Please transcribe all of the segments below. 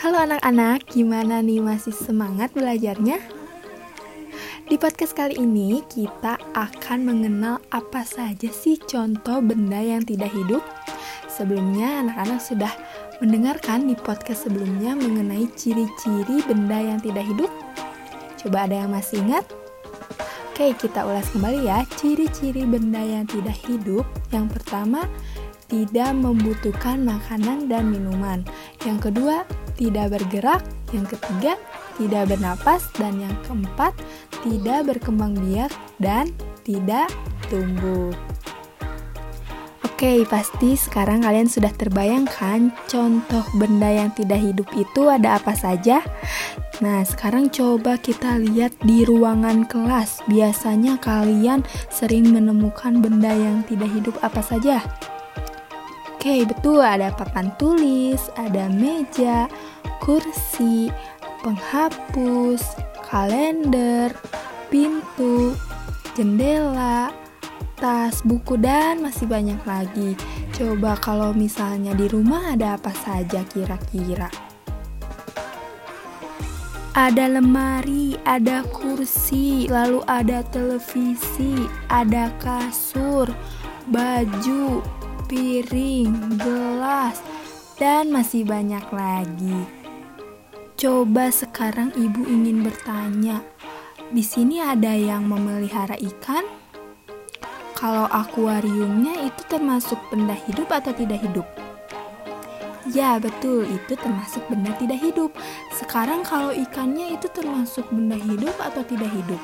Halo anak-anak, gimana nih masih semangat belajarnya? Di podcast kali ini kita akan mengenal apa saja sih contoh benda yang tidak hidup. Sebelumnya anak-anak sudah mendengarkan di podcast sebelumnya mengenai ciri-ciri benda yang tidak hidup. Coba ada yang masih ingat? Oke, kita ulas kembali ya. Ciri-ciri benda yang tidak hidup. Yang pertama, tidak membutuhkan makanan dan minuman. Yang kedua, tidak bergerak, yang ketiga tidak bernapas, dan yang keempat tidak berkembang biak dan tidak tumbuh. Oke, pasti sekarang kalian sudah terbayangkan contoh benda yang tidak hidup itu ada apa saja? Nah, sekarang coba kita lihat di ruangan kelas. Biasanya kalian sering menemukan benda yang tidak hidup apa saja? Oke, betul. Ada papan tulis, ada meja, kursi, penghapus, kalender, pintu, jendela, tas, buku, dan masih banyak lagi. Coba kalau misalnya di rumah ada apa saja kira-kira? Ada lemari, ada kursi, lalu ada televisi, ada kasur, baju, piring, gelas, dan masih banyak lagi. Coba sekarang ibu ingin bertanya, di sini ada yang memelihara ikan? Kalau akuariumnya itu termasuk benda hidup atau tidak hidup? Ya, betul, itu termasuk benda tidak hidup. Sekarang kalau ikannya itu termasuk benda hidup atau tidak hidup?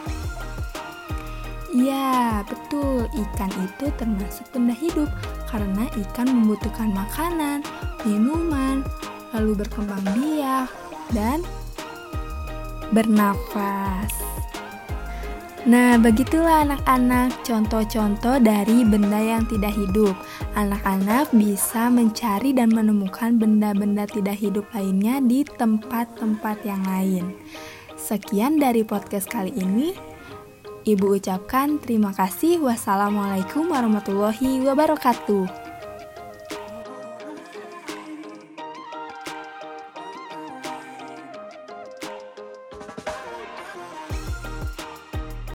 Ya, betul, ikan itu termasuk benda hidup karena ikan membutuhkan makanan, minuman, lalu berkembang biak, dan bernafas. Nah, begitulah anak-anak contoh-contoh dari benda yang tidak hidup. Anak-anak bisa mencari dan menemukan benda-benda tidak hidup lainnya di tempat-tempat yang lain. Sekian dari podcast kali ini. Ibu ucapkan terima kasih. Wassalamualaikum warahmatullahi wabarakatuh.